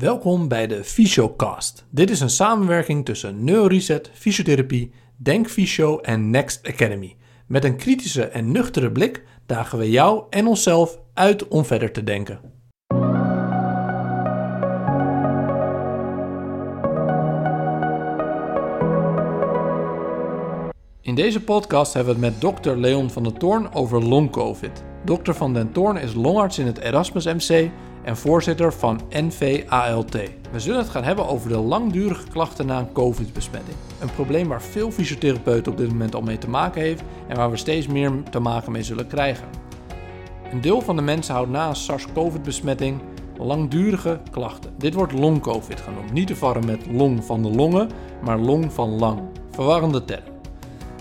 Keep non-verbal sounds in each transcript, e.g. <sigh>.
Welkom bij de Fysiocast. Dit is een samenwerking tussen Neuroreset, Fysiotherapie, Denk Fysio en Next Academy. Met een kritische en nuchtere blik dagen we jou en onszelf uit om verder te denken. In deze podcast hebben we het met dokter Leon van der Toorn over long-covid. Dokter van den Toorn is longarts in het Erasmus MC en voorzitter van NVALT. We zullen het gaan hebben over de langdurige klachten na een COVID-besmetting. Een probleem waar veel fysiotherapeuten op dit moment al mee te maken heeft en waar we steeds meer te maken mee zullen krijgen. Een deel van de mensen houdt na een SARS-CoV-besmetting langdurige klachten. Dit wordt long-COVID genoemd. Niet te varren met long van de longen, maar long van lang. Verwarrende term.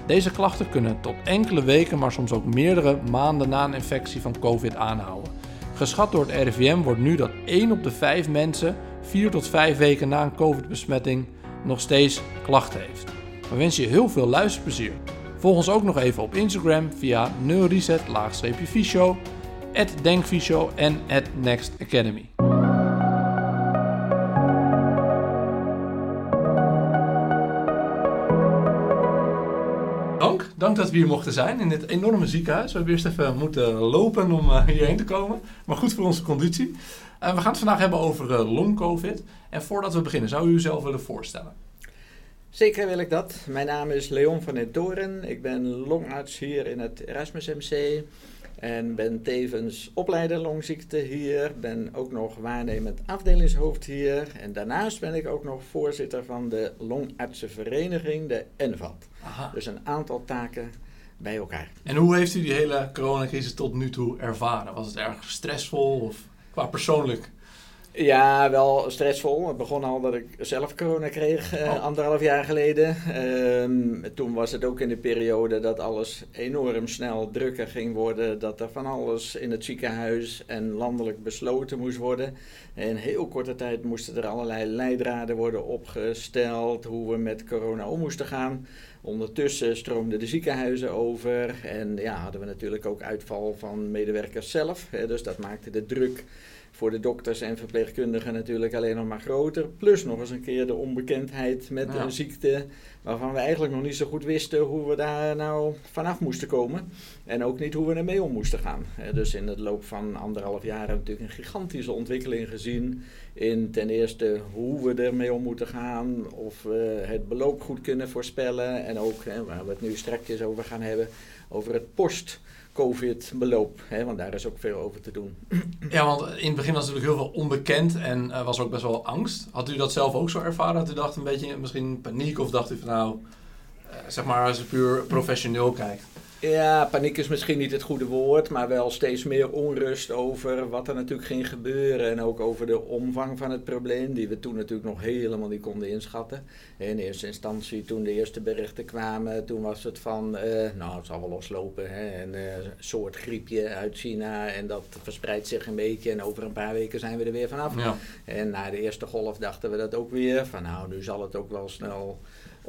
Deze klachten kunnen tot enkele weken, maar soms ook meerdere maanden na een infectie van COVID aanhouden. Geschat door het RIVM wordt nu dat 1 op de 5 mensen 4 tot 5 weken na een COVID-besmetting nog steeds klachten heeft. We wensen je heel veel luisterplezier. Volg ons ook nog even op Instagram via neureset show denkfysio en Next Academy. Dat we hier mochten zijn in dit enorme ziekenhuis. We hebben eerst even moeten lopen om uh, hierheen te komen, maar goed voor onze conditie. Uh, we gaan het vandaag hebben over uh, long-covid. En voordat we beginnen, zou u uzelf willen voorstellen? Zeker wil ik dat. Mijn naam is Leon van den Toren. Ik ben longarts hier in het Erasmus MC. En ben tevens opleider longziekte hier. Ben ook nog waarnemend afdelingshoofd hier. En daarnaast ben ik ook nog voorzitter van de longartsenvereniging, de NVAT. Dus een aantal taken bij elkaar. En hoe heeft u die hele coronacrisis tot nu toe ervaren? Was het erg stressvol of qua persoonlijk ja, wel stressvol. Het begon al dat ik zelf corona kreeg, eh, oh. anderhalf jaar geleden. Ehm, toen was het ook in de periode dat alles enorm snel drukker ging worden. Dat er van alles in het ziekenhuis en landelijk besloten moest worden. In heel korte tijd moesten er allerlei leidraden worden opgesteld. Hoe we met corona om moesten gaan. Ondertussen stroomden de ziekenhuizen over. En ja, hadden we natuurlijk ook uitval van medewerkers zelf. Hè, dus dat maakte de druk voor de dokters en verpleegkundigen natuurlijk alleen nog maar groter. Plus nog eens een keer de onbekendheid met een ziekte waarvan we eigenlijk nog niet zo goed wisten hoe we daar nou vanaf moesten komen. En ook niet hoe we ermee om moesten gaan. Dus in het loop van anderhalf jaar hebben we natuurlijk een gigantische ontwikkeling gezien. In ten eerste hoe we ermee om moeten gaan, of we het beloop goed kunnen voorspellen. En ook, waar we het nu straks over gaan hebben, over het post COVID-beloop. Want daar is ook veel over te doen. <clears throat> Ja, want in het begin was het natuurlijk heel veel onbekend en uh, was ook best wel angst. Had u dat zelf ook zo ervaren? Dat u dacht een beetje misschien paniek of dacht u van nou, uh, zeg maar als je puur professioneel kijkt? Ja, paniek is misschien niet het goede woord, maar wel steeds meer onrust over wat er natuurlijk ging gebeuren. En ook over de omvang van het probleem, die we toen natuurlijk nog helemaal niet konden inschatten. In eerste instantie, toen de eerste berichten kwamen, toen was het van, uh, nou het zal wel loslopen. Hè, een uh, soort griepje uit China en dat verspreidt zich een beetje en over een paar weken zijn we er weer vanaf. Ja. En na de eerste golf dachten we dat ook weer, van nou nu zal het ook wel snel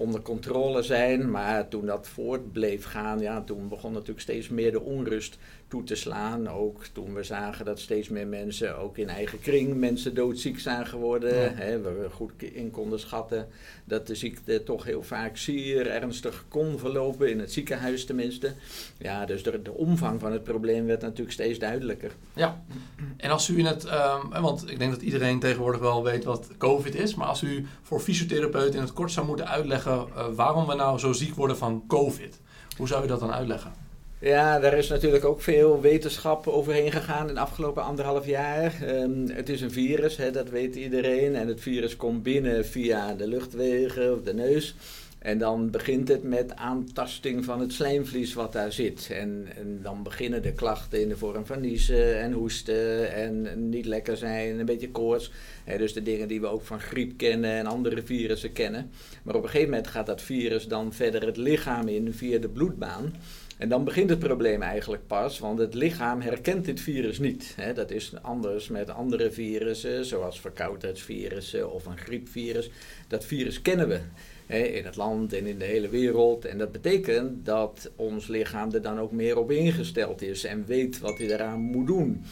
onder controle zijn. Maar toen dat voort bleef gaan, ja, toen begon natuurlijk steeds meer de onrust toe te slaan. Ook toen we zagen dat steeds meer mensen, ook in eigen kring, mensen doodziek zijn geworden. Hè, we goed in konden schatten dat de ziekte toch heel vaak zeer ernstig kon verlopen, in het ziekenhuis tenminste. Ja, dus de, de omvang van het probleem werd natuurlijk steeds duidelijker. Ja, en als u in het, um, want ik denk dat iedereen tegenwoordig wel weet wat COVID is, maar als u voor fysiotherapeuten in het kort zou moeten uitleggen uh, waarom we nou zo ziek worden van COVID, hoe zou u dat dan uitleggen? Ja, daar is natuurlijk ook veel wetenschap overheen gegaan in de afgelopen anderhalf jaar. Um, het is een virus, hè, dat weet iedereen. En het virus komt binnen via de luchtwegen of de neus. En dan begint het met aantasting van het slijmvlies wat daar zit. En, en, dan beginnen de klachten in de vorm van niezen en hoesten en niet lekker zijn, een beetje koorts. dus de dingen die we ook van griep kennen en andere virussen kennen. Maar op een gegeven moment gaat dat virus dan verder het lichaam in via de bloedbaan. En dan begint het probleem eigenlijk pas, want het lichaam herkent dit virus niet. Hè. Dat is anders met andere virussen, zoals verkoudheidsvirussen of een griepvirus. Dat virus kennen we in het land en in de hele wereld. En dat betekent dat ons lichaam er dan ook meer op ingesteld is en weet wat hij eraan moet doen.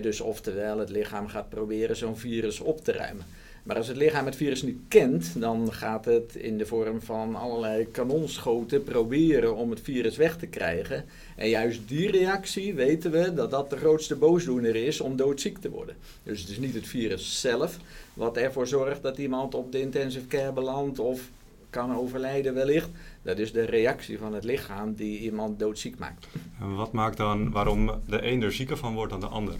dus oftewel, het lichaam gaat proberen zo'n virus op te ruimen. Maar als het lichaam het virus niet kent, dan gaat het in de vorm van allerlei kanonschoten proberen om het virus weg te krijgen. En juist die reactie weten we dat dat de grootste boosdoener is om doodziek te worden. Dus het is niet het virus zelf wat ervoor zorgt dat iemand op de intensive care belandt of kan overlijden wellicht. Dat is de reactie van het lichaam die iemand doodziek maakt. En wat maakt dan waarom de een er zieker van wordt dan de ander?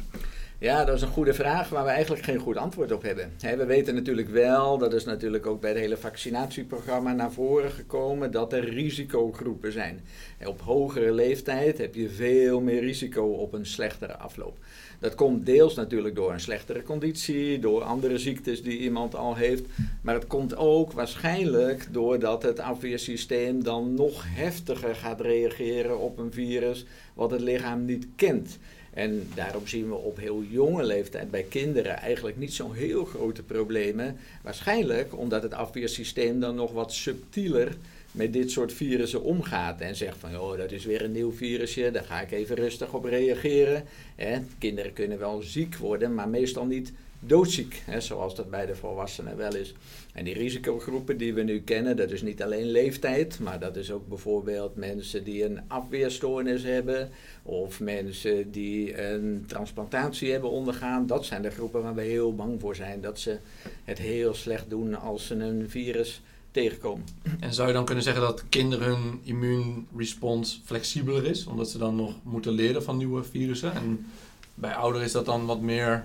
Ja, dat is een goede vraag waar we eigenlijk geen goed antwoord op hebben. we weten natuurlijk wel, dat is natuurlijk ook bij het hele vaccinatieprogramma naar voren gekomen, dat er risicogroepen zijn. op hogere leeftijd heb je veel meer risico op een slechtere afloop. Dat komt deels natuurlijk door een slechtere conditie, door andere ziektes die iemand al heeft. Maar het komt ook waarschijnlijk doordat het afweersysteem dan nog heftiger gaat reageren op een virus wat het lichaam niet kent. En daarom zien we op heel jonge leeftijd bij kinderen eigenlijk niet zo'n heel grote problemen. Waarschijnlijk omdat het afweersysteem dan nog wat subtieler met dit soort virussen omgaat en zegt van oh, dat is weer een nieuw virusje, daar ga ik even rustig op reageren. Kinderen kunnen wel ziek worden, maar meestal niet doodziek, hè, zoals dat bij de volwassenen wel is. En die risicogroepen die we nu kennen, dat is niet alleen leeftijd, maar dat is ook bijvoorbeeld mensen die een afweerstoornis hebben of mensen die een transplantatie hebben ondergaan. Dat zijn de groepen waar we heel bang voor zijn, dat ze het heel slecht doen als ze een virus tegenkomen. En zou je dan kunnen zeggen dat kinderen hun immuunrespons flexibeler is, omdat ze dan nog moeten leren van nieuwe virussen? En bij ouderen is dat dan wat meer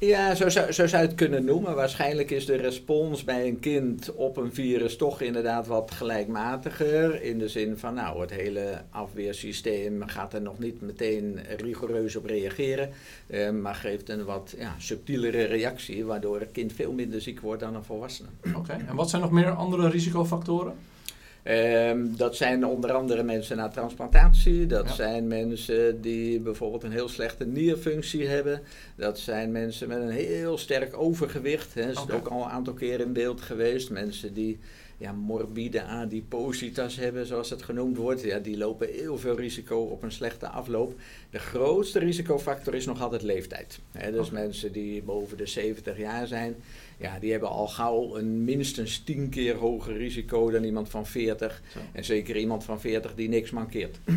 ja, zo zou, zo zou je het kunnen noemen. Waarschijnlijk is de respons bij een kind op een virus toch inderdaad wat gelijkmatiger. In de zin van, nou, het hele afweersysteem gaat er nog niet meteen rigoureus op reageren. Eh, maar geeft een wat ja, subtielere reactie, waardoor een kind veel minder ziek wordt dan een volwassene. Oké, en wat zijn nog meer andere risicofactoren? Um, dat zijn onder andere mensen na transplantatie. Dat zijn mensen die bijvoorbeeld een heel slechte nierfunctie hebben. Dat zijn mensen met een heel sterk overgewicht. Dat is ook al een aantal keer in beeld geweest. Mensen die ja, morbide adipositas hebben, zoals het genoemd wordt. Ja, die lopen heel veel risico op een slechte afloop. De grootste risicofactor is nog altijd leeftijd. dus mensen die boven de 70 jaar zijn, ja, die hebben al gauw een minstens 10 keer hoger risico dan iemand van 40. En zeker iemand van 40 die niks mankeert. <clears throat>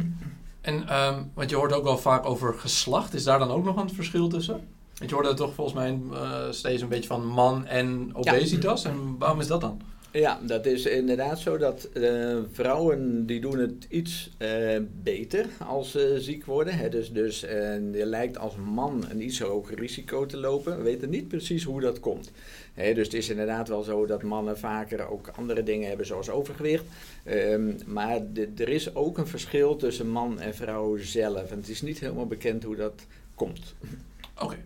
En, um, want je hoort ook wel vaak over geslacht. Is daar dan ook nog een verschil tussen? Want je hoorde toch volgens mij uh, steeds een beetje van man en obesitas. En waarom is dat dan? Ja, dat is inderdaad zo dat uh, vrouwen die doen het iets uh, beter als ze ziek worden. Hè. Dus, dus je lijkt als man een iets hoger risico te lopen. We weten niet precies hoe dat komt. Hè, dus het is inderdaad wel zo dat mannen vaker ook andere dingen hebben zoals overgewicht. Um, maar er is ook een verschil tussen man en vrouw zelf. En het is niet helemaal bekend hoe dat komt. Oké.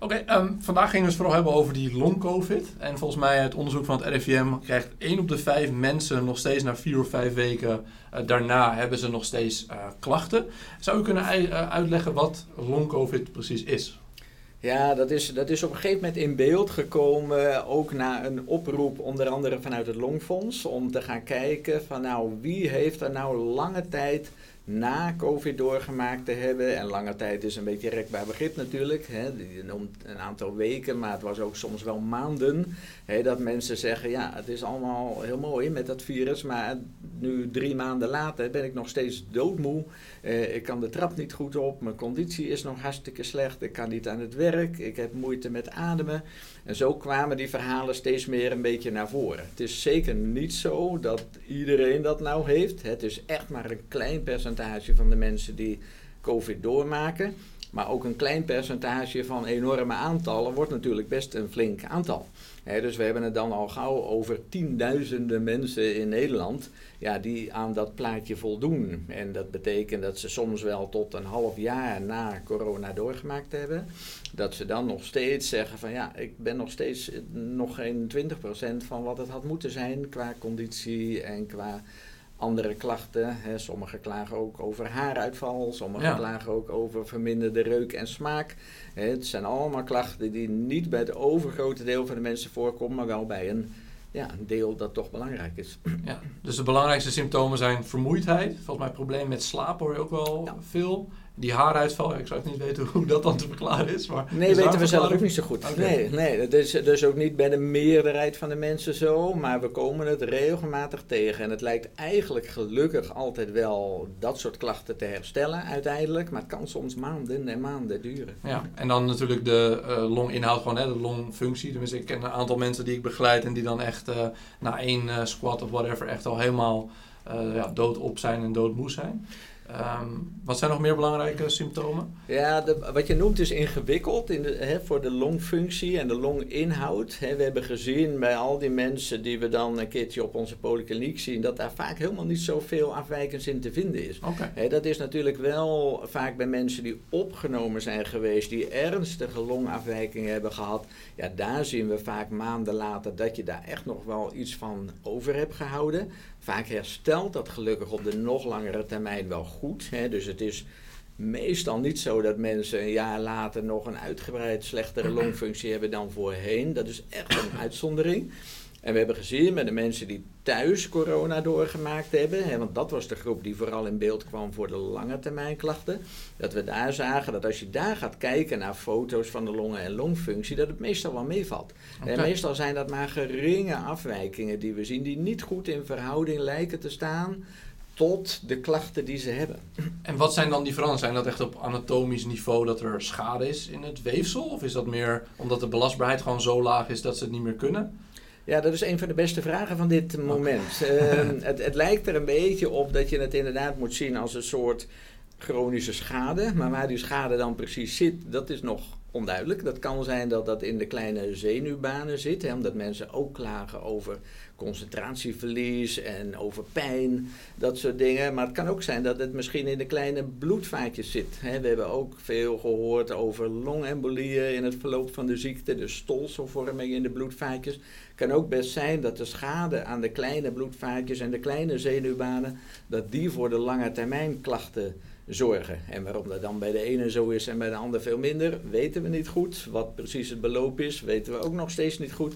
Oké, ehm, vandaag gingen we het vooral hebben over die long-covid. En volgens mij het onderzoek van het RIVM krijgt 1 op de 5 mensen nog steeds na 4 of 5 weken uh, daarna hebben ze nog steeds uh, klachten. Zou u kunnen uh, uitleggen wat long-covid precies is? Ja, dat is, dat is op een gegeven moment in beeld gekomen, ook na een oproep onder andere vanuit het Longfonds, om te gaan kijken van nou wie heeft er nou lange tijd na COVID doorgemaakt te hebben. En lange tijd is een beetje rekbaar begrip natuurlijk. Hè. Je noemt een aantal weken, maar het was ook soms wel maanden. Hè, dat mensen zeggen, ja, het is allemaal heel mooi met dat virus. Maar nu drie maanden later ben ik nog steeds doodmoe. Eh, ik kan de trap niet goed op. Mijn conditie is nog hartstikke slecht. Ik kan niet aan het werk. Ik heb moeite met ademen. En zo kwamen die verhalen steeds meer een beetje naar voren. Het is zeker niet zo dat iedereen dat nou heeft. Het is echt maar een klein percentage van de mensen die COVID doormaken. Maar ook een klein percentage van enorme aantallen wordt natuurlijk best een flink aantal. Dus we hebben het dan al gauw over tienduizenden mensen in Nederland ja, die aan dat plaatje voldoen. En dat betekent dat ze soms wel tot een half jaar na corona doorgemaakt hebben. Dat ze dan nog steeds zeggen van ja, ik ben nog steeds nog geen 20% van wat het had moeten zijn qua conditie en qua andere klachten. Hè. Sommigen klagen ook over haaruitval, sommigen Ja. klagen ook over verminderde reuk en smaak. Hè, het zijn allemaal klachten die niet bij het overgrote deel van de mensen voorkomen, maar wel bij een, ja, een deel dat toch belangrijk is. <clears throat> Ja, dus de belangrijkste symptomen zijn vermoeidheid. Volgens mij probleem met slaap hoor je ook wel Ja. veel. Die haaruitval, ik zou het niet weten <laughs> hoe dat dan te verklaren is. Maar Nee, is weten we zelf ook niet zo goed. Nee, nee, dat is dus ook niet bij de meerderheid van de mensen zo, maar we komen het regelmatig tegen. En het lijkt eigenlijk gelukkig altijd wel dat soort klachten te herstellen uiteindelijk, maar het kan soms maanden en maanden duren. Ja, en dan natuurlijk de eh, longinhoud, gewoon hè, de longfunctie. Tenminste, ik ken een aantal mensen die ik begeleid en die dan echt eh, na één eh, squat of whatever echt al helemaal eh ja, doodop zijn en doodmoe zijn. Ehm, wat zijn nog meer belangrijke symptomen? Ja, de, wat je noemt is ingewikkeld in de, hè, voor de longfunctie en de longinhoud. Hè, we hebben gezien bij al die mensen die we dan een keertje op onze polykliniek zien, dat daar vaak helemaal niet zoveel afwijkends in te vinden is. Hè, dat is natuurlijk wel vaak bij mensen die opgenomen zijn geweest, die ernstige longafwijkingen hebben gehad. Ja, daar zien we vaak maanden later dat je daar echt nog wel iets van over hebt gehouden. Vaak herstelt dat gelukkig op de nog langere termijn wel goed. Hè, dus het is meestal niet zo dat mensen een jaar later nog een uitgebreid slechtere longfunctie hebben dan voorheen. Dat is echt een uitzondering. En we hebben gezien met de mensen die thuis corona doorgemaakt hebben, hè, want dat was de groep die vooral in beeld kwam voor de lange termijn klachten, dat we daar zagen dat als je daar gaat kijken naar foto's van de longen en longfunctie, dat het meestal wel meevalt. En meestal zijn dat maar geringe afwijkingen die we zien, die niet goed in verhouding lijken te staan tot de klachten die ze hebben. En wat zijn dan die veranderingen? Zijn dat echt op anatomisch niveau dat er schade is in het weefsel? Of is dat meer omdat de belastbaarheid gewoon zo laag is dat ze het niet meer kunnen? Ja, dat is een van de beste vragen van dit moment. Ehm, <laughs> het, het lijkt er een beetje op dat je het inderdaad moet zien als een soort chronische schade. Maar waar die schade dan precies zit, dat is nog onduidelijk. Dat kan zijn dat dat in de kleine zenuwbanen zit, hè, omdat mensen ook klagen over concentratieverlies en over pijn, dat soort dingen. Maar het kan ook zijn dat het misschien in de kleine bloedvaatjes zit. We hebben ook veel gehoord over longembolieën in het verloop van de ziekte, de stolselvorming in de bloedvaatjes. Het kan ook best zijn dat de schade aan de kleine bloedvaatjes en de kleine zenuwbanen, dat die voor de lange termijn klachten zorgen. En waarom dat dan bij de ene zo is en bij de ander veel minder, weten we niet goed. Wat precies het beloop is, weten we ook nog steeds niet goed.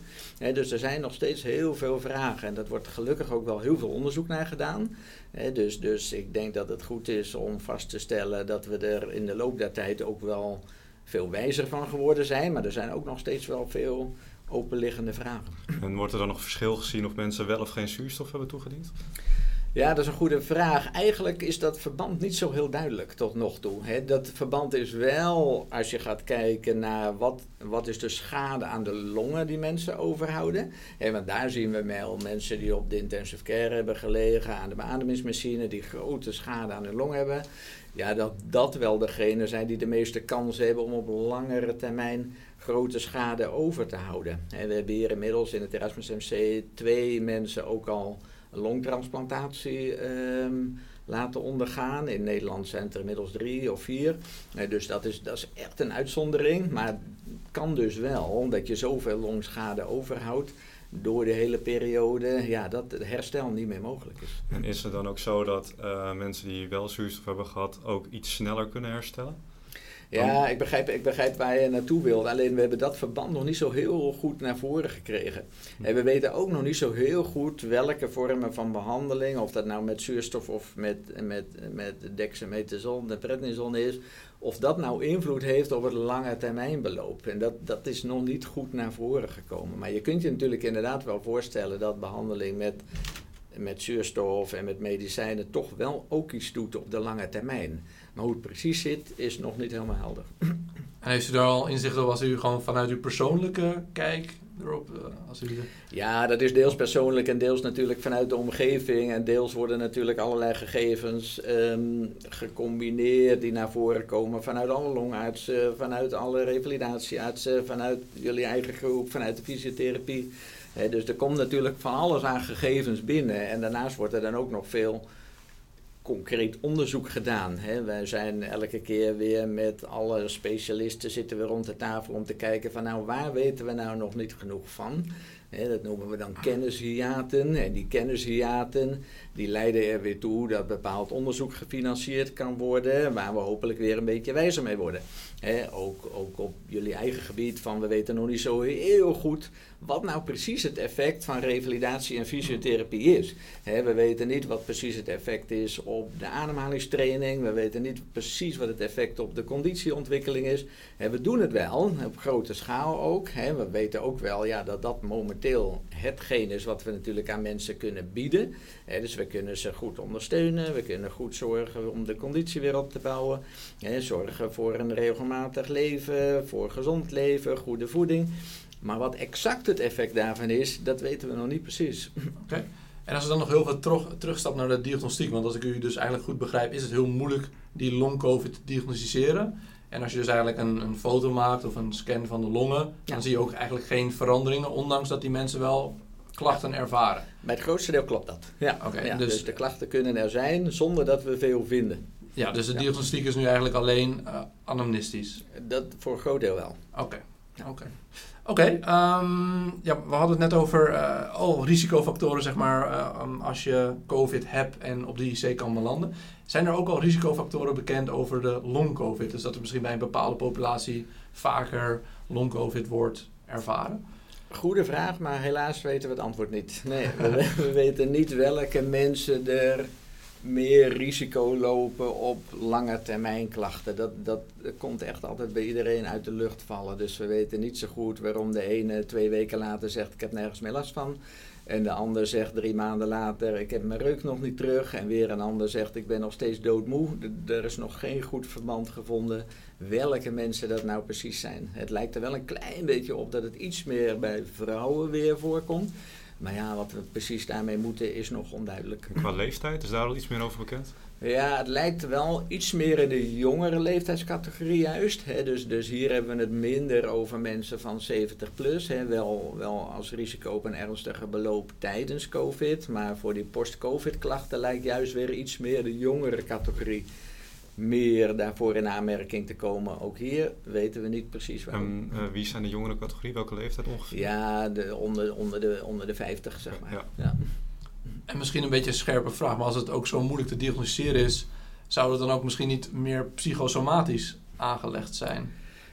Dus er zijn nog steeds heel veel vragen. En dat wordt gelukkig ook wel heel veel onderzoek naar gedaan. Dus, dus ik denk dat het goed is om vast te stellen dat we er in de loop der tijd ook wel veel wijzer van geworden zijn. Maar er zijn ook nog steeds wel veel openliggende vragen. En wordt er dan nog verschil gezien of mensen wel of geen zuurstof hebben toegediend? Ja, dat is een goede vraag. Eigenlijk is dat verband niet zo heel duidelijk tot nog toe. Hè. Dat verband is wel, als je gaat kijken naar wat, wat is de schade aan de longen die mensen overhouden. Hè, want daar zien we wel mensen die op de intensive care hebben gelegen, aan de beademingsmachine, die grote schade aan de long hebben. Ja, dat dat wel degene zijn die de meeste kans hebben om op langere termijn grote schade over te houden. En we hebben hier inmiddels in het Erasmus MC twee mensen ook al longtransplantatie ehm, laten ondergaan. In Nederland zijn het er inmiddels drie of vier. Eh, dus dat is, dat is echt een uitzondering. Maar het kan dus wel, omdat je zoveel longschade overhoudt door de hele periode, ja, dat het herstel niet meer mogelijk is. En is het dan ook zo dat eh, mensen die wel zuurstof hebben gehad ook iets sneller kunnen herstellen? Ja, ik begrijp, ik begrijp waar je naartoe wilt. Alleen we hebben dat verband nog niet zo heel goed naar voren gekregen. En we weten ook nog niet zo heel goed welke vormen van behandeling, of dat nou met zuurstof of met, met, met dexamethason en prednison is, of dat nou invloed heeft op het lange termijnbeloop. En dat, dat is nog niet goed naar voren gekomen. Maar je kunt je natuurlijk inderdaad wel voorstellen dat behandeling met, met zuurstof en met medicijnen toch wel ook iets doet op de lange termijn. Maar hoe het precies zit, is nog niet helemaal helder. En heeft u daar al inzicht op als u gewoon vanuit uw persoonlijke kijk erop, eh, als u Ja, dat is deels persoonlijk en deels natuurlijk vanuit de omgeving. En deels worden natuurlijk allerlei gegevens ehm, gecombineerd die naar voren komen. Vanuit alle longartsen, vanuit alle revalidatieartsen, vanuit jullie eigen groep, vanuit de fysiotherapie. Dus er komt natuurlijk van alles aan gegevens binnen. En daarnaast wordt er dan ook nog veel concreet onderzoek gedaan. Hè. Wij zijn elke keer weer met alle specialisten zitten we rond de tafel om te kijken van nou waar weten we nou nog niet genoeg van. Dat noemen we dan kennishiaten. En die kennishiaten die leiden er weer toe dat bepaald onderzoek gefinancierd kan worden, waar we hopelijk weer een beetje wijzer mee worden. ook, ook op jullie eigen gebied van we weten nog niet zo heel goed wat nou precies het effect van revalidatie en fysiotherapie is. we weten niet wat precies het effect is op de ademhalingstraining, we weten niet precies wat het effect op de conditieontwikkeling is. we doen het wel, op grote schaal ook. we weten ook wel ja, dat dat momenteel hetgeen is wat we natuurlijk aan mensen kunnen bieden. dus we kunnen ze goed ondersteunen, we kunnen goed zorgen om de conditie weer op te bouwen. zorgen voor een regelmatig leven, voor gezond leven, goede voeding. Maar wat exact het effect daarvan is, dat weten we nog niet precies. Oké. En als we dan nog heel veel terug, terugstappen naar de diagnostiek, want als ik u dus eigenlijk goed begrijp, is het heel moeilijk die long-covid te diagnosticeren. En als je dus eigenlijk een, een foto maakt of een scan van de longen, dan zie je ook eigenlijk geen veranderingen, ondanks dat die mensen wel klachten ervaren. Bij het grootste deel klopt dat. Ja, Oké. dus, dus, de klachten kunnen er zijn zonder dat we veel vinden. Ja, dus de diagnostiek is nu eigenlijk alleen uh, anamnestisch? Dat voor een groot deel wel. Oké. Oké. Oké, ehm, ja, we hadden het net over uh, risicofactoren, zeg maar, uh, als je COVID hebt en op de IC kan belanden. Zijn er ook al risicofactoren bekend over de long-COVID? Dus dat er misschien bij een bepaalde populatie vaker long-COVID wordt ervaren? Goede vraag, maar helaas weten we het antwoord niet. Nee, we weten niet welke mensen er meer risico lopen op lange termijn klachten. Dat, dat, komt echt altijd bij iedereen uit de lucht vallen. Dus we weten niet zo goed waarom de ene twee weken later zegt ik heb nergens meer last van. En de ander zegt drie maanden later ik heb mijn reuk nog niet terug. En weer een ander zegt ik ben nog steeds doodmoe. Er is nog geen goed verband gevonden welke mensen dat nou precies zijn. Het lijkt er wel een klein beetje op dat het iets meer bij vrouwen weer voorkomt. Maar ja, wat we precies daarmee moeten is nog onduidelijk. qua leeftijd, is daar al iets meer over bekend? Ja, het lijkt wel iets meer in de jongere leeftijdscategorie juist. Hè. Dus, dus hier hebben we het minder over mensen van 70 plus. Hè. Wel, wel als risico op een ernstige beloop tijdens COVID. Maar voor die post-COVID klachten lijkt juist weer iets meer de jongere categorie meer daarvoor in aanmerking te komen. Ook hier weten we niet precies waarom. En uh, wie zijn de jongere categorie? Welke leeftijd ongeveer? Ja, de, onder, onder, de, onder de 50 zeg maar. Ja. ja. En misschien een beetje een scherpe vraag, maar als het ook zo moeilijk te diagnosticeren is, zou het dan ook misschien niet meer psychosomatisch aangelegd zijn?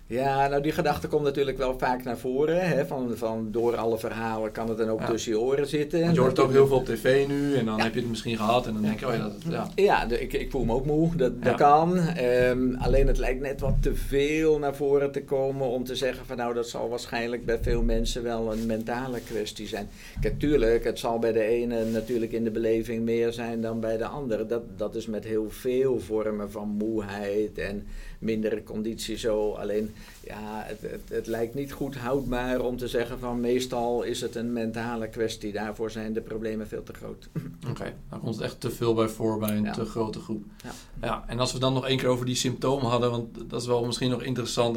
Ja, nou die gedachte komt natuurlijk wel vaak naar voren. Hè, van, van door alle verhalen kan het dan ook tussen je oren zitten. je hoort het ook heel veel op tv nu en dan heb je het misschien gehad en dan denk je, oh ja, dat, ja. Ja, de, ik, ik voel me ook moe, dat, dat kan. Um, alleen het lijkt net wat te veel naar voren te komen om te zeggen van nou dat zal waarschijnlijk bij veel mensen wel een mentale kwestie zijn. Kijk, tuurlijk, het zal bij de ene natuurlijk in de beleving meer zijn dan bij de andere. Dat, dat is met heel veel vormen van moeheid en mindere conditie zo. Alleen, ja, het, het, het, lijkt niet goed houdbaar om te zeggen van meestal is het een mentale kwestie. Daarvoor zijn de problemen veel te groot. <laughs> Oké, okay, daar komt het echt te veel bij voor bij een te grote groep. Ja. ja, en als we dan nog één keer over die symptomen hadden, want dat is wel misschien nog interessant.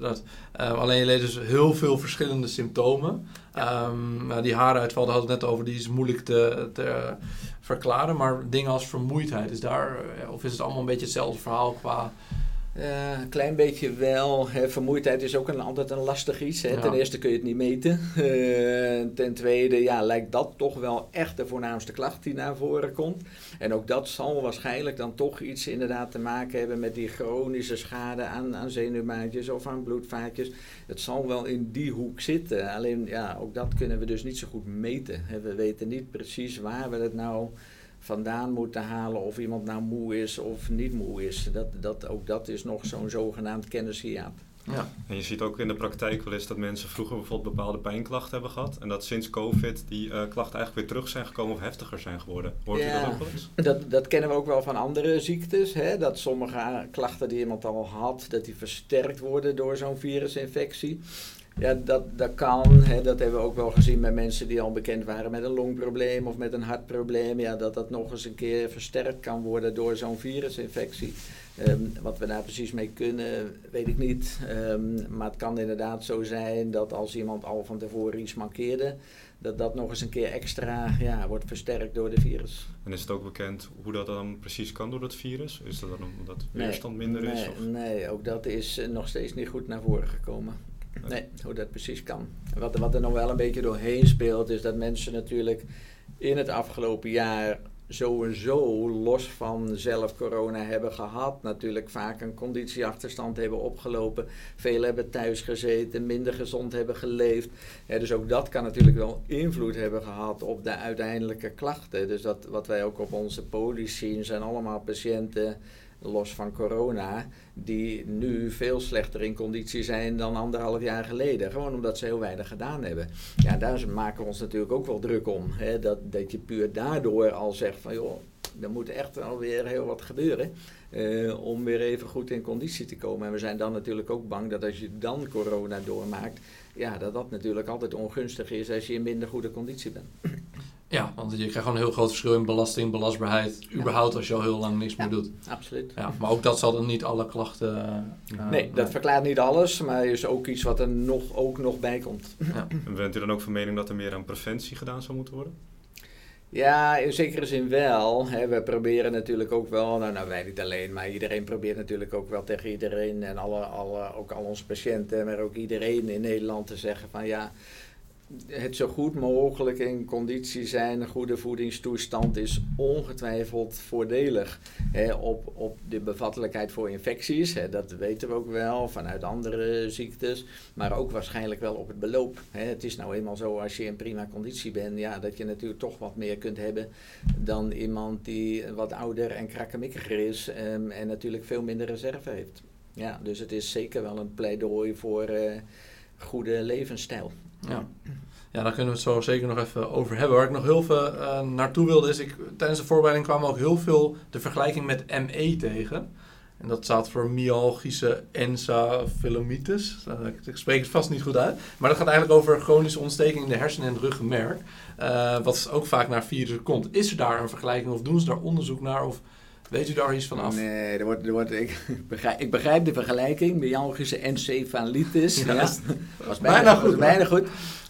dat, uh, alleen je leed dus heel veel verschillende symptomen. Um, die haaruitval, daar hadden we het net over, die is moeilijk te, te verklaren. Maar dingen als vermoeidheid, is daar, eh, of is het allemaal een beetje hetzelfde verhaal qua uh, een klein beetje wel. Hè. Vermoeidheid is ook een, altijd een lastig iets. Hè. Ten eerste kun je het niet meten. Uh, ten tweede ja, lijkt dat toch wel echt de voornaamste klacht die naar voren komt. En ook dat zal waarschijnlijk dan toch iets inderdaad te maken hebben met die chronische schade aan, aan zenuwmaatjes of aan bloedvaatjes. Het zal wel in die hoek zitten. Alleen ja, ook dat kunnen we dus niet zo goed meten. We weten niet precies waar we het nou vandaan moeten halen of iemand nou moe is of niet moe is. Dat, dat, ook dat is nog zo'n zogenaamd kennishiaat. Ja. En je ziet ook in de praktijk wel eens dat mensen vroeger bijvoorbeeld bepaalde pijnklachten hebben gehad. En dat sinds COVID die uh, klachten eigenlijk weer terug zijn gekomen of heftiger zijn geworden. Hoort ja, u dat ook wel eens? Dat, dat kennen we ook wel van andere ziektes. Hè? Dat sommige klachten die iemand al had, dat die versterkt worden door zo'n virusinfectie. Ja, dat, dat kan. Hè, dat hebben we ook wel gezien bij mensen die al bekend waren met een longprobleem of met een hartprobleem. Ja, dat dat nog eens een keer versterkt kan worden door zo'n virusinfectie. Ehm, wat we daar precies mee kunnen, weet ik niet. Ehm, maar het kan inderdaad zo zijn dat als iemand al van tevoren iets mankeerde, dat dat nog eens een keer extra ja, wordt versterkt door de virus. En is het ook bekend hoe dat dan precies kan door dat virus? Is dat dan omdat weerstand minder nee, is? Of? Nee, ook dat is eh, nog steeds niet goed naar voren gekomen. Nee, hoe dat precies kan. Wat, wat er nog wel een beetje doorheen speelt, is dat mensen natuurlijk in het afgelopen jaar sowieso los van zelf corona hebben gehad. Natuurlijk vaak een conditieachterstand hebben opgelopen. Veel hebben thuis gezeten, minder gezond hebben geleefd. dus ook dat kan natuurlijk wel invloed hebben gehad op de uiteindelijke klachten. Dus dat, wat wij ook op onze polies zien, zijn allemaal patiënten los van corona, die nu veel slechter in conditie zijn dan anderhalf jaar geleden. Gewoon omdat ze heel weinig gedaan hebben. Ja, daar maken we ons natuurlijk ook wel druk om. Hè? Dat, dat je puur daardoor al zegt van joh, er moet echt alweer heel wat gebeuren. Uh, om weer even goed in conditie te komen. En we zijn dan natuurlijk ook bang dat als je dan corona doormaakt, ja, dat dat natuurlijk altijd ongunstig is als je in minder goede conditie bent. Ja, want je krijgt gewoon een heel groot verschil in belasting, belastbaarheid. Überhaupt als je al heel lang niks meer doet. Absoluut. Ja, maar ook dat zal dan niet alle klachten. Uh, nee, dat verklaart niet alles, maar is ook iets wat er nog, ook nog bij komt. Ja. <laughs> En bent u dan ook van mening dat er meer aan preventie gedaan zou moeten worden? Ja, in zekere zin wel. Hè. We proberen natuurlijk ook wel, nou, nou wij niet alleen, maar iedereen probeert natuurlijk ook wel tegen iedereen en alle, alle, ook al onze patiënten, maar ook iedereen in Nederland te zeggen van ja, het zo goed mogelijk in conditie zijn, een goede voedingstoestand is ongetwijfeld voordelig hè, op, op de bevattelijkheid voor infecties. Hè, dat weten we ook wel vanuit andere ziektes, maar ook waarschijnlijk wel op het beloop. Hè. Het is nou eenmaal zo als je in prima conditie bent, ja, dat je natuurlijk toch wat meer kunt hebben dan iemand die wat ouder en krakkemikkiger is um, en natuurlijk veel minder reserve heeft. Ja, dus het is zeker wel een pleidooi voor uh, goede levensstijl. Ja. ja, daar kunnen we het zo zeker nog even over hebben. Waar ik nog heel veel uh, naartoe wilde is, ik, tijdens de voorbereiding kwam ook heel veel de vergelijking met ME tegen. En dat staat voor myalgische encephalitis. Ik spreek het vast niet goed uit. Maar dat gaat eigenlijk over chronische ontsteking in de hersenen en ruggenmerk. Uh, wat ook vaak naar virussen komt. Is er daar een vergelijking of doen ze daar onderzoek naar? Of Weet u daar iets van af? Nee, er wordt, er wordt, ik, <laughs> begrijp, ik begrijp de vergelijking. Myalgische encefalitis. Ja, ja. was bijna, bijna goed. bijna goed.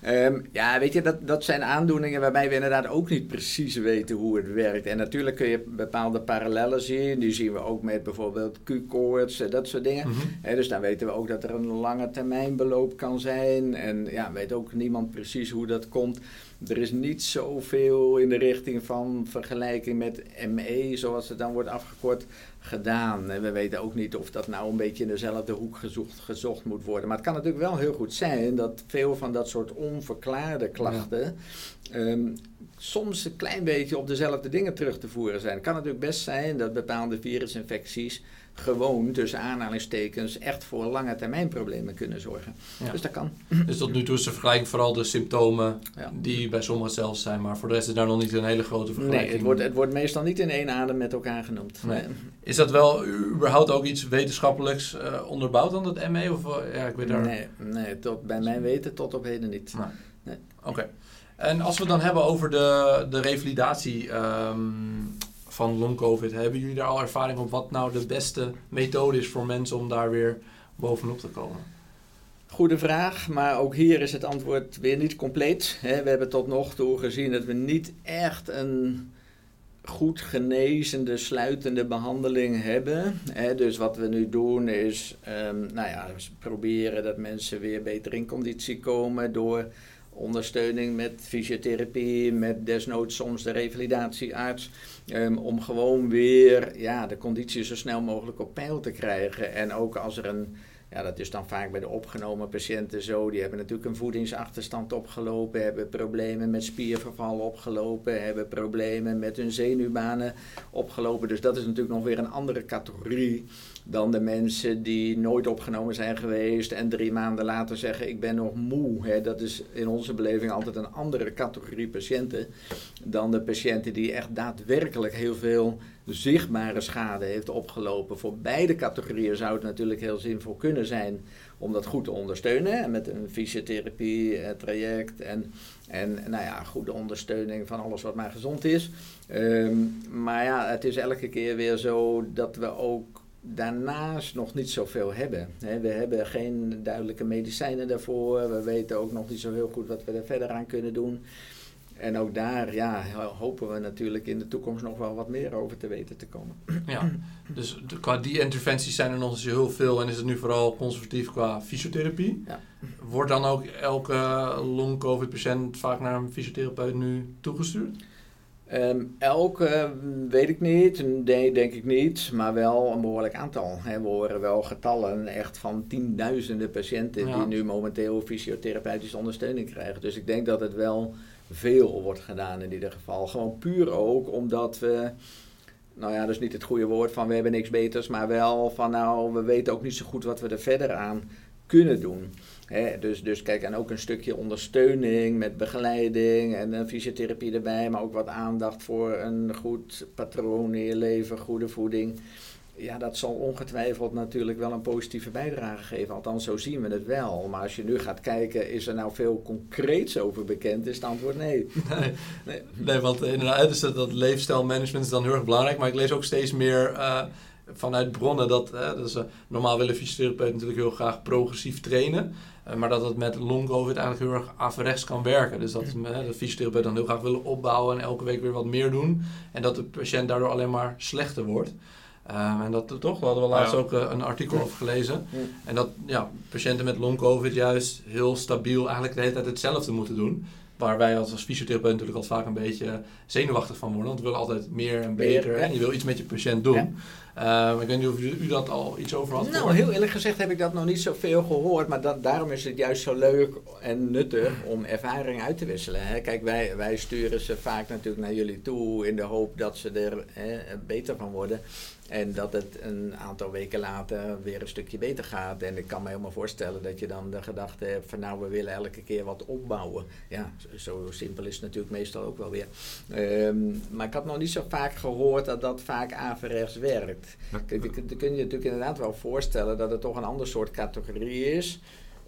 Um, ja, weet je, dat, dat zijn aandoeningen waarbij we inderdaad ook niet precies weten hoe het werkt. En natuurlijk kun je bepaalde parallellen zien. Die zien we ook met bijvoorbeeld Q-koorts, eh, dat soort dingen. Mm dus dan weten we ook dat er een lange termijn beloop kan zijn. En ja, weet ook niemand precies hoe dat komt. Er is niet zoveel in de richting van vergelijking met ME, zoals het dan wordt afgekort, gedaan. En we weten ook niet of dat nou een beetje in dezelfde hoek gezocht, gezocht moet worden. Maar het kan natuurlijk wel heel goed zijn dat veel van dat soort onverklaarde klachten ehm, soms een klein beetje op dezelfde dingen terug te voeren zijn. Het kan natuurlijk best zijn dat bepaalde virusinfecties gewoon tussen aanhalingstekens echt voor lange termijn problemen kunnen zorgen. Dus dat kan. Dus tot nu toe is de vergelijking vooral de symptomen die bij sommigen zelfs zijn, maar voor de rest is daar nog niet een hele grote vergelijking. Nee, het wordt, het wordt meestal niet in één adem met elkaar genoemd. Nee. Is dat wel überhaupt ook iets wetenschappelijks uh, onderbouwd dan dat ME? Of, uh, ja, ik weet daar... Nee, nee tot, bij mijn weten tot op heden niet. Nee. nee. Oké. En als we het dan hebben over de, de revalidatie um, van long-covid, hebben jullie daar al ervaring op wat nou de beste methode is voor mensen om daar weer bovenop te komen? Goede vraag, maar ook hier is het antwoord weer niet compleet. We hebben tot nog toe gezien dat we niet echt een goed genezende, sluitende behandeling hebben. Dus wat we nu doen is, um, nou ja, proberen dat mensen weer beter in conditie komen door ondersteuning met fysiotherapie, met desnoods soms de revalidatiearts. Um, om gewoon weer ja, de conditie zo snel mogelijk op peil te krijgen. En ook als er een, ja, dat is dan vaak bij de opgenomen patiënten zo, die hebben natuurlijk een voedingsachterstand opgelopen, hebben problemen met spierverval opgelopen, hebben problemen met hun zenuwbanen opgelopen. Dus dat is natuurlijk nog weer een andere categorie dan de mensen die nooit opgenomen zijn geweest en drie maanden later zeggen ik ben nog moe. Hè. Dat is in onze beleving altijd een andere categorie patiënten dan de patiënten die echt daadwerkelijk heel veel zichtbare schade heeft opgelopen. Voor beide categorieën zou het natuurlijk heel zinvol kunnen zijn om dat goed te ondersteunen. Met een fysiotherapie eh, traject en, en nou ja, goede ondersteuning van alles wat maar gezond is. Um, maar ja, het is elke keer weer zo dat we ook daarnaast nog niet zoveel hebben. we hebben geen duidelijke medicijnen daarvoor. We weten ook nog niet zo heel goed wat we er verder aan kunnen doen. En ook daar ja, hopen we natuurlijk in de toekomst nog wel wat meer over te weten te komen. Ja, dus qua die interventies zijn er nog eens heel veel en is het nu vooral conservatief qua fysiotherapie. Ja. Wordt dan ook elke long-covid-patiënt vaak naar een fysiotherapeut nu toegestuurd? Um, elke weet ik niet, nee denk ik niet, maar wel een behoorlijk aantal. we horen wel getallen echt van tienduizenden patiënten die nu momenteel fysiotherapeutische ondersteuning krijgen. Dus ik denk dat het wel veel wordt gedaan in ieder geval. Gewoon puur ook omdat we, nou ja, dat is niet het goede woord van we hebben niks beters, maar wel van nou, we weten ook niet zo goed wat we er verder aan kunnen doen. Dus, dus kijk, en ook een stukje ondersteuning met begeleiding en fysiotherapie erbij, maar ook wat aandacht voor een goed patroon in je leven, goede voeding ja, dat zal ongetwijfeld natuurlijk wel een positieve bijdrage geven. Althans, zo zien we het wel. Maar als je nu gaat kijken, is er nou veel concreets over bekend? Is het antwoord nee. <laughs> Nee, nee. want inderdaad, dus dat, dat leefstijlmanagement is dan heel erg belangrijk. Maar ik lees ook steeds meer uh, vanuit bronnen dat... dus, uh, normaal willen fysiotherapeuten natuurlijk heel graag progressief trainen. Uh, maar dat het met long covid eigenlijk heel erg averechts kan werken. Dus dat de fysiotherapeuten dan heel graag willen opbouwen en elke week weer wat meer doen. En dat de patiënt daardoor alleen maar slechter wordt. Um, en dat toch, we hadden we laatst ook uh, een artikel over gelezen. En dat ja, patiënten met long-covid juist heel stabiel eigenlijk de hele tijd hetzelfde moeten doen. Waar wij als, fysiotherapeut natuurlijk al vaak een beetje zenuwachtig van worden. Want we willen altijd meer en beter. En je wil iets met je patiënt doen. Uh, ik weet niet of u, u, dat al iets over had. Nou, heel eerlijk gezegd heb ik dat nog niet zoveel gehoord. Maar dat, daarom is het juist zo leuk en nuttig om ervaring uit te wisselen. Hè. Kijk, wij, wij sturen ze vaak natuurlijk naar jullie toe in de hoop dat ze er hè, beter van worden. En dat het een aantal weken later weer een stukje beter gaat. En ik kan me helemaal voorstellen dat je dan de gedachte hebt van nou, we willen elke keer wat opbouwen. Ja, zo simpel is het natuurlijk meestal ook wel weer. Um, maar ik had nog niet zo vaak gehoord dat dat vaak averechts werkt. Dan kun je je natuurlijk inderdaad wel voorstellen dat het toch een ander soort categorie is.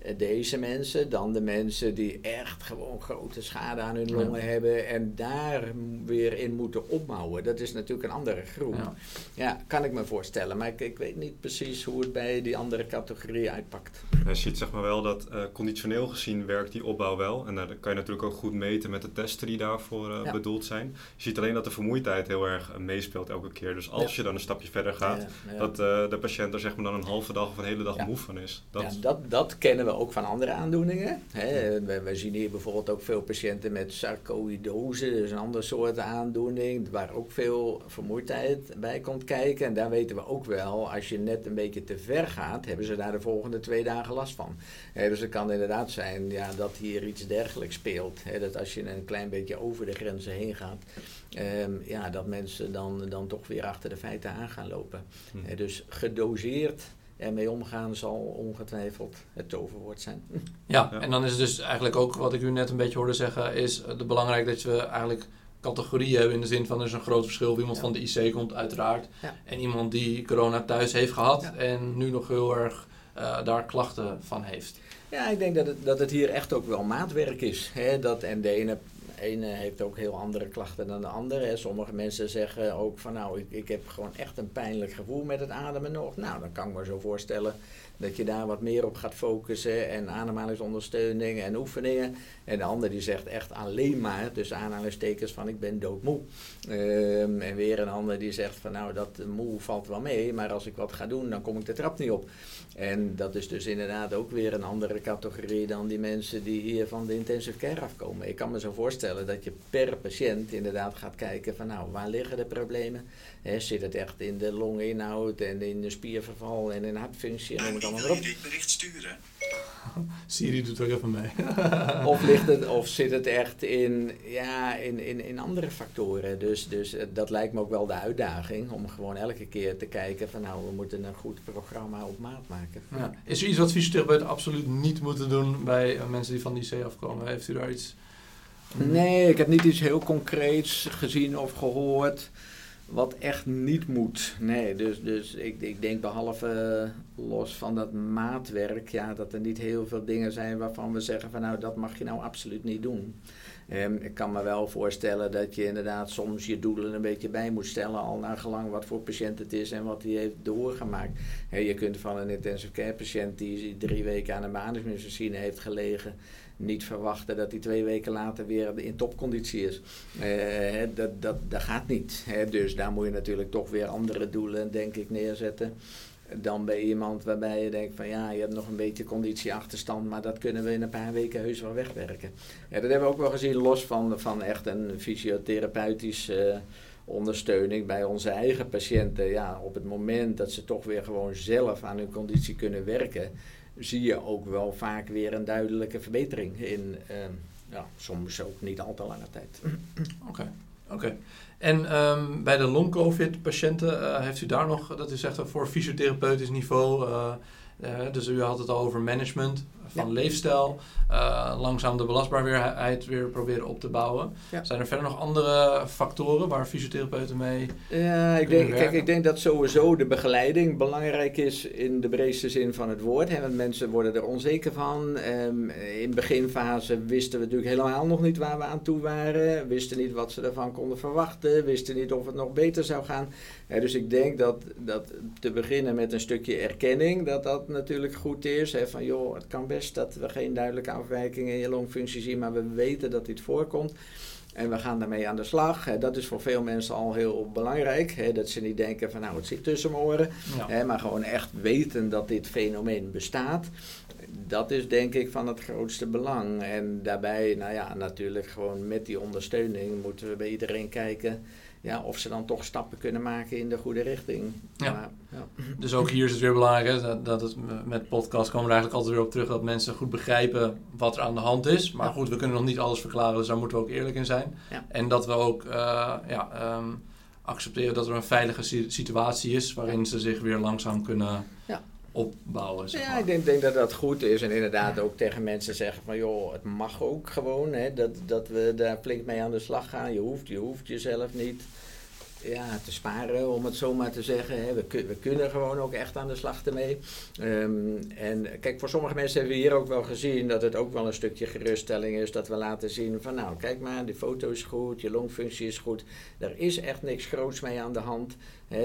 Eh, deze mensen dan de mensen die echt gewoon grote schade aan hun longen hebben en daar weer in moeten opbouwen. Dat is natuurlijk een andere groep. Ja, ja kan ik me voorstellen, maar ik, ik, weet niet precies hoe het bij die andere categorie uitpakt. Je ziet zeg maar wel dat uh, conditioneel gezien werkt die opbouw wel. En uh, dat kan je natuurlijk ook goed meten met de testen die daarvoor bedoeld zijn. Je ziet alleen dat de vermoeidheid heel erg meespeelt elke keer. Dus als je dan een stapje verder gaat, dat de patiënt er zeg maar dan een halve dag of een hele dag moe van is. Dat, dat, dat kennen we ook van andere aandoeningen. Hè. We, zien hier bijvoorbeeld ook veel patiënten met sarcoïdose, dus een ander soort aandoening, waar ook veel vermoeidheid bij komt kijken. En daar weten we ook wel, als je net een beetje te ver gaat, hebben ze daar de volgende twee dagen last van. dus het kan inderdaad zijn ja, dat hier iets dergelijks speelt. Hè. Dat als je een klein beetje over de grenzen heen gaat, ehm, ja, dat mensen dan, dan toch weer achter de feiten aan gaan lopen. Hm. dus gedoseerd ermee omgaan zal ongetwijfeld het toverwoord zijn. <laughs> Ja, en dan is het dus eigenlijk ook wat ik u net een beetje hoorde zeggen, is het belangrijk dat we eigenlijk categorieën hebben in de zin van er is een groot verschil iemand van de IC komt uiteraard en iemand die corona thuis heeft gehad en nu nog heel erg uh, daar klachten van heeft. Ja, ik denk dat het, dat het hier echt ook wel maatwerk is. Hè? Dat, en de ene ene heeft ook heel andere klachten dan de andere. Sommige mensen zeggen ook van nou, ik, ik heb gewoon echt een pijnlijk gevoel met het ademen nog. Nou, dan kan ik me zo voorstellen dat je daar wat meer op gaat focussen en ademhalingsondersteuning en oefeningen. En de ander die zegt echt alleen maar, dus aanhalingstekens van ik ben doodmoe. Um, en weer een ander die zegt van nou dat moe valt wel mee, maar als ik wat ga doen dan kom ik de trap niet op. En dat is dus inderdaad ook weer een andere categorie dan die mensen die hier van de intensive care afkomen. Ik kan me zo voorstellen dat je per patiënt inderdaad gaat kijken van nou waar liggen de problemen. Zit het echt in de longinhoud en in de spierverval en in hartfunctie allemaal erop. bericht sturen. <laughs> Siri doet ook even mee. <laughs> of, ligt het, of zit het echt in, ja, in, in, in andere factoren? Dus, dus eh, dat lijkt me ook wel de uitdaging om gewoon elke keer te kijken van nou, we moeten een goed programma op maat maken. Ja. Is er iets wat fysiotherapeuten absoluut niet moeten doen bij eh, mensen die van die C afkomen? Heeft u daar iets? Nee, ik heb niet iets heel concreets gezien of gehoord wat echt niet moet. Nee, dus, dus ik, ik denk behalve eh, los van dat maatwerk, ja, dat er niet heel veel dingen zijn waarvan we zeggen van nou dat mag je nou absoluut niet doen. Um, ik kan me wel voorstellen dat je inderdaad soms je doelen een beetje bij moet stellen, al naar gelang wat voor patiënt het is en wat hij heeft doorgemaakt. je kunt van een intensive care patiënt die drie weken aan een beademingsmachine heeft gelegen, niet verwachten dat hij twee weken later weer in topconditie is. Uh, dat, dat, dat gaat niet. Hè. Dus daar moet je natuurlijk toch weer andere doelen, denk ik, neerzetten dan bij iemand waarbij je denkt van ja, je hebt nog een beetje conditieachterstand, maar dat kunnen we in een paar weken heus wel wegwerken. Ja, dat hebben we ook wel gezien, los van, van echt een fysiotherapeutische uh, ondersteuning bij onze eigen patiënten. Ja, op het moment dat ze toch weer gewoon zelf aan hun conditie kunnen werken, zie je ook wel vaak weer een duidelijke verbetering in uh, ja, soms ook niet al te lange tijd. <clears throat> Oké. Oké. En um, bij de long-covid-patiënten, uh, heeft u daar nog, dat u zegt voor fysiotherapeutisch niveau, uh, uh, dus u had het al over management van leefstijl, uh, langzaam de belastbaarheid weer proberen op te bouwen. Zijn er verder nog andere factoren waar fysiotherapeuten mee Ja, ik denk, kijk, ik denk dat sowieso de begeleiding belangrijk is in de breedste zin van het woord. Hè, want mensen worden er onzeker van. Um, in de beginfase wisten we natuurlijk helemaal nog niet waar we aan toe waren. Wisten niet wat ze ervan konden verwachten. Wisten niet of het nog beter zou gaan. dus ik denk dat, dat te beginnen met een stukje erkenning, dat dat natuurlijk goed is. Hè, van joh, het kan best dat we geen duidelijke afwijkingen in je longfunctie zien, maar we weten dat dit voorkomt. En we gaan daarmee aan de slag. Dat is voor veel mensen al heel belangrijk. Dat ze niet denken van nou het zit tussen mijn oren. Maar gewoon echt weten dat dit fenomeen bestaat. Dat is denk ik van het grootste belang. En daarbij, nou ja, natuurlijk gewoon met die ondersteuning moeten we bij iedereen kijken ja, of ze dan toch stappen kunnen maken in de goede richting. Ja. ja. Dus ook hier is het weer belangrijk, dat, dat het, met podcast komen we er eigenlijk altijd weer op terug dat mensen goed begrijpen wat er aan de hand is. Maar goed, we kunnen nog niet alles verklaren, dus daar moeten we ook eerlijk in zijn. En dat we ook uh, ja, um, accepteren dat er een veilige situatie is waarin ze zich weer langzaam kunnen opbouwen. Zeg Ja, ik denk, denk, dat dat goed is. En inderdaad ook tegen mensen zeggen van joh, het mag ook gewoon. Hè, dat, dat we daar flink mee aan de slag gaan. Je hoeft, je hoeft jezelf niet ja, te sparen, om het zo maar te zeggen. Hè. We, we kunnen gewoon ook echt aan de slag ermee. Um, en kijk, voor sommige mensen hebben we hier ook wel gezien dat het ook wel een stukje geruststelling is. Dat we laten zien van nou, kijk maar, die foto is goed, je longfunctie is goed. Er is echt niks groots mee aan de hand.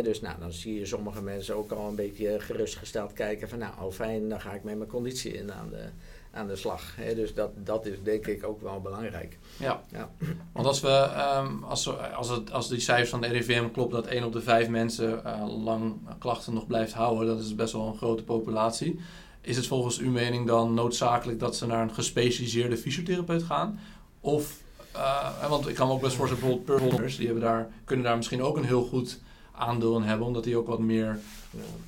Dus nou, dan zie je sommige mensen ook al een beetje gerustgesteld kijken van nou, oh fijn, dan ga ik met mijn conditie in aan de aan de slag. Hè? Dus dat, dat is denk ik ook wel belangrijk. Ja, ja. want als, we, um, als, als, het, als die cijfers van de RIVM klopt dat 1 op de 5 mensen uh, lang klachten nog blijft houden, dat is best wel een grote populatie. Is het volgens uw mening dan noodzakelijk dat ze naar een gespecialiseerde fysiotherapeut gaan? Of, uh, want ik kan me ook best voorstellen, bijvoorbeeld die hebben daar, kunnen daar misschien ook een heel goed aandeel in hebben, omdat die ook wat meer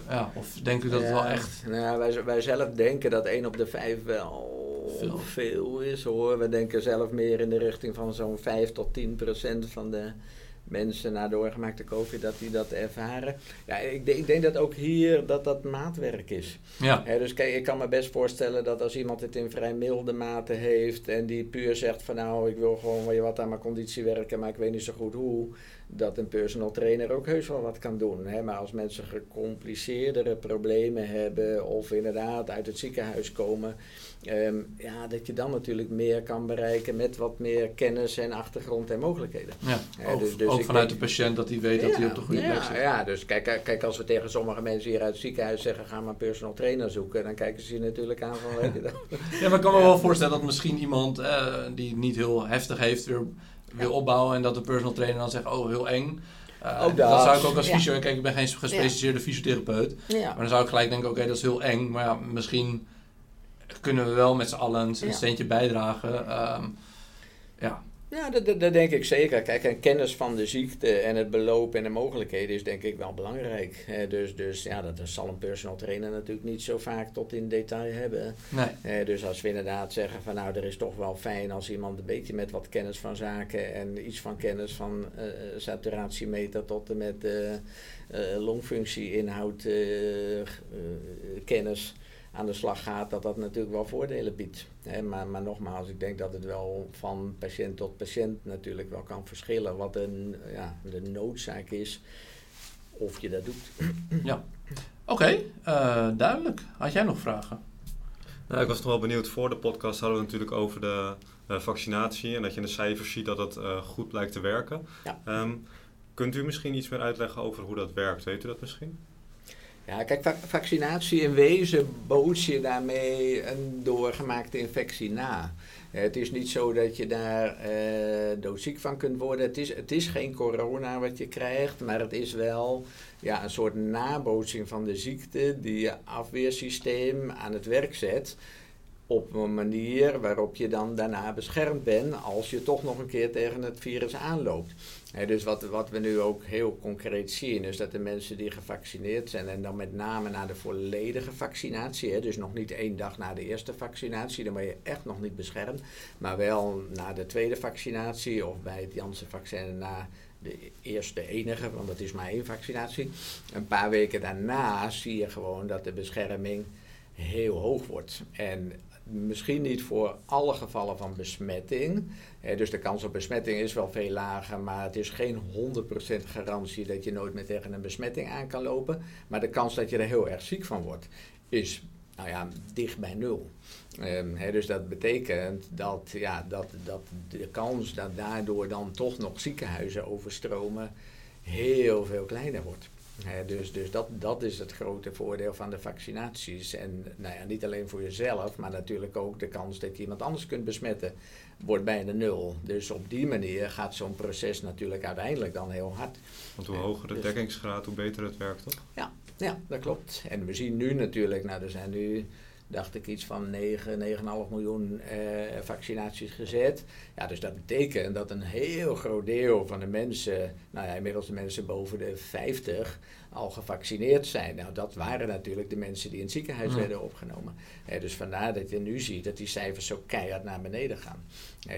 ja, of denk u dat het wel echt... Nou, wij, wij zelf denken dat 1 op de 5 wel veel. veel is hoor. We denken zelf meer in de richting van zo'n 5 tot 10 procent van de mensen na doorgemaakte COVID dat die dat ervaren. Ja, ik, ik denk dat ook hier dat dat maatwerk is. Ja. dus kijk, ik kan me best voorstellen dat als iemand het in vrij milde mate heeft en die puur zegt van nou, ik wil gewoon wat aan mijn conditie werken, maar ik weet niet zo goed hoe, dat een personal trainer ook heus wel wat kan doen. Hè? Maar als mensen gecompliceerdere problemen hebben of inderdaad uit het ziekenhuis komen, ehm, ja, dat je dan natuurlijk meer kan bereiken met wat meer kennis en achtergrond en mogelijkheden. Ja, ook, dus, dus ook vanuit de patiënt dat hij weet dat hij op de goede plek zit. Ja, dus kijk, kijk, als we tegen sommige mensen hier uit het ziekenhuis zeggen, ga maar een personal trainer zoeken, dan kijken ze je natuurlijk aan van, weet je dat. <laughs> Ja, maar ik kan me wel voorstellen dat misschien iemand uh, die niet heel heftig heeft, weer wil opbouwen en dat de personal trainer dan zegt, oh, heel eng. Uh, dat. dat. zou ik ook als fysio... Kijk, ik ben geen gespecialiseerde ja. fysiotherapeut. Maar dan zou ik gelijk denken, oké, dat is heel eng. Maar ja, misschien kunnen we wel met z'n allen een steentje bijdragen. Um, ja, ja, dat, dat, dat, denk ik zeker. Kijk, en kennis van de ziekte en het beloop en de mogelijkheden is denk ik wel belangrijk. dus, dus ja, dat zal een personal trainer natuurlijk niet zo vaak tot in detail hebben. Nee. dus als we inderdaad zeggen van nou, er is toch wel fijn als iemand een beetje met wat kennis van zaken en iets van kennis van uh, saturatiemeter tot en met uh, longfunctie inhoud kennis aan de slag gaat, dat dat natuurlijk wel voordelen biedt. maar, maar nogmaals, ik denk dat het wel van patiënt tot patiënt natuurlijk wel kan verschillen wat een, ja, de noodzaak is of je dat doet. <clears throat> Ja, oké, eh, duidelijk. Had jij nog vragen? Nou, ik was nog wel benieuwd. Voor de podcast hadden we natuurlijk over de vaccinatie en dat je in de cijfers ziet dat het goed blijkt te werken. Ja. Ehm, kunt u misschien iets meer uitleggen over hoe dat werkt? Weet u dat misschien? Ja, kijk, vaccinatie in wezen boots je daarmee een doorgemaakte infectie na. Het is niet zo dat je daar uh, doodziek van kunt worden. Het is, het is geen corona wat je krijgt, maar het is wel ja, een soort nabootsing van de ziekte die je afweersysteem aan het werk zet. Op een manier waarop je dan daarna beschermd bent als je toch nog een keer tegen het virus aanloopt dus wat, wat we nu ook heel concreet zien, is dat de mensen die gevaccineerd zijn, en dan met name na de volledige vaccinatie, dus nog niet één dag na de eerste vaccinatie, dan ben je echt nog niet beschermd, maar wel na de tweede vaccinatie of bij het Janssen-vaccin na de eerste enige, want dat is maar één vaccinatie. Een paar weken daarna zie je gewoon dat de bescherming heel hoog wordt. En misschien niet voor alle gevallen van besmetting. dus de kans op besmetting is wel veel lager, maar het is geen 100% garantie dat je nooit meer tegen een besmetting aan kan lopen. Maar de kans dat je er heel erg ziek van wordt, is nou ja, dicht bij nul. Um, dus dat betekent dat, ja, dat, dat de kans dat daardoor dan toch nog ziekenhuizen overstromen heel veel kleiner wordt dus dus dat, dat is het grote voordeel van de vaccinaties. En nou ja, niet alleen voor jezelf, maar natuurlijk ook de kans dat je iemand anders kunt besmetten, wordt bijna nul. Dus op die manier gaat zo'n proces natuurlijk uiteindelijk dan heel hard. Want hoe hoger de dus dekkingsgraad, hoe beter het werkt, toch? Ja, ja, dat klopt. En we zien nu natuurlijk, nou er zijn nu dacht ik, iets van 9, 9,5 miljoen eh, vaccinaties gezet. Ja, dus dat betekent dat een heel groot deel van de mensen, nou ja, inmiddels de mensen boven de 50, al gevaccineerd zijn. Nou, dat waren natuurlijk de mensen die in het ziekenhuis werden opgenomen. dus vandaar dat je nu ziet dat die cijfers zo keihard naar beneden gaan.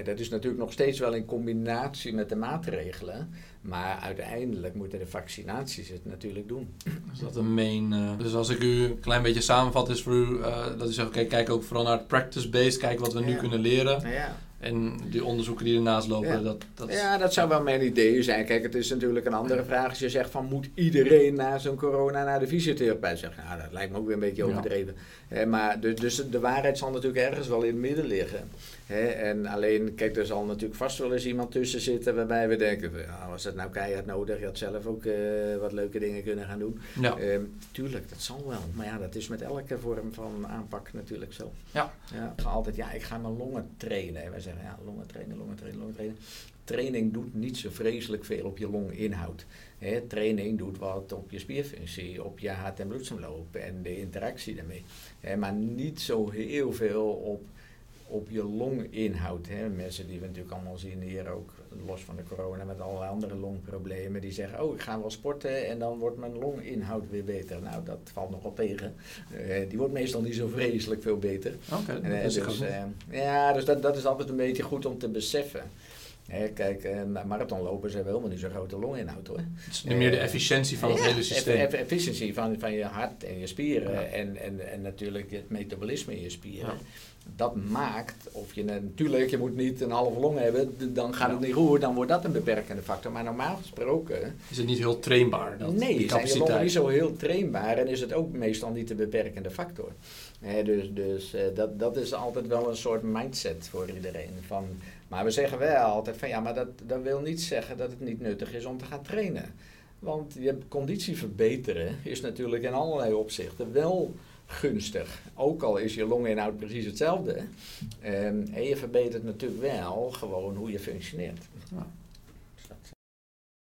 dat is natuurlijk nog steeds wel in combinatie met de maatregelen. Maar uiteindelijk moeten de vaccinaties het natuurlijk doen. Is dat een main... Uh, dus als ik u een klein beetje samenvat, is voor u uh, dat u zegt, oké, kijk ook vooral naar het practice-based, kijk wat we nu kunnen leren. Ja. En die onderzoeken die ernaast lopen, ja. dat, dat... Ja, dat zou wel mijn idee zijn. Kijk, het is natuurlijk een andere vraag als je zegt van... moet iedereen na zo'n corona naar de fysiotherapeut? Zeggen, nou, dat lijkt me ook weer een beetje overdreven. maar dus, dus de waarheid zal natuurlijk ergens wel in het midden liggen. En alleen, kijk, er zal natuurlijk vast wel eens iemand tussen zitten... waarbij we denken, ja, was dat nou keihard nodig? Je had zelf ook uh, wat leuke dingen kunnen gaan doen. Ja. Uh, tuurlijk, dat zal wel. Maar ja, dat is met elke vorm van aanpak natuurlijk zo. Ja. ja altijd, ja, ik ga mijn longen trainen. Wij zeggen, ja, longen trainen, longen trainen, longen trainen. Training doet niet zo vreselijk veel op je longinhoud. He, training doet wat op je spierfunctie, op je hart- en bloedsomloop en de interactie daarmee. maar niet zo heel veel op, op je longinhoud. He. Mensen die we natuurlijk allemaal zien hier ook, los van de corona, met allerlei andere longproblemen, die zeggen, oh ik ga wel sporten en dan wordt mijn longinhoud weer beter. Nou, dat valt nogal tegen. Uh, die wordt meestal niet zo vreselijk veel beter. Oké, okay, uh, dus, uh, Ja, dus dat, dat is altijd een beetje goed om te beseffen. Hè, kijk, marathonlopers hebben helemaal niet zo'n grote longinhoud hoor. Het is meer de efficiëntie van het hele systeem. Eff efficiëntie van, van je hart en je spieren en, en, en natuurlijk het metabolisme in je spieren. Dat maakt, of je natuurlijk, je moet niet een halve long hebben, dan gaat het niet goed, dan wordt dat een beperkende factor. Maar normaal gesproken... Is het niet heel trainbaar? Dat, nee, zijn je longen niet zo heel trainbaar en is het ook meestal niet de beperkende factor. dus dus uh, dat, dat is altijd wel een soort mindset voor iedereen. Van, maar we zeggen wel altijd van ja, maar dat, dat wil niet zeggen dat het niet nuttig is om te gaan trainen. Want je conditie verbeteren is natuurlijk in allerlei opzichten wel gunstig. Ook al is je longinhoud precies hetzelfde. Um, en je verbetert natuurlijk wel gewoon hoe je functioneert. Ja.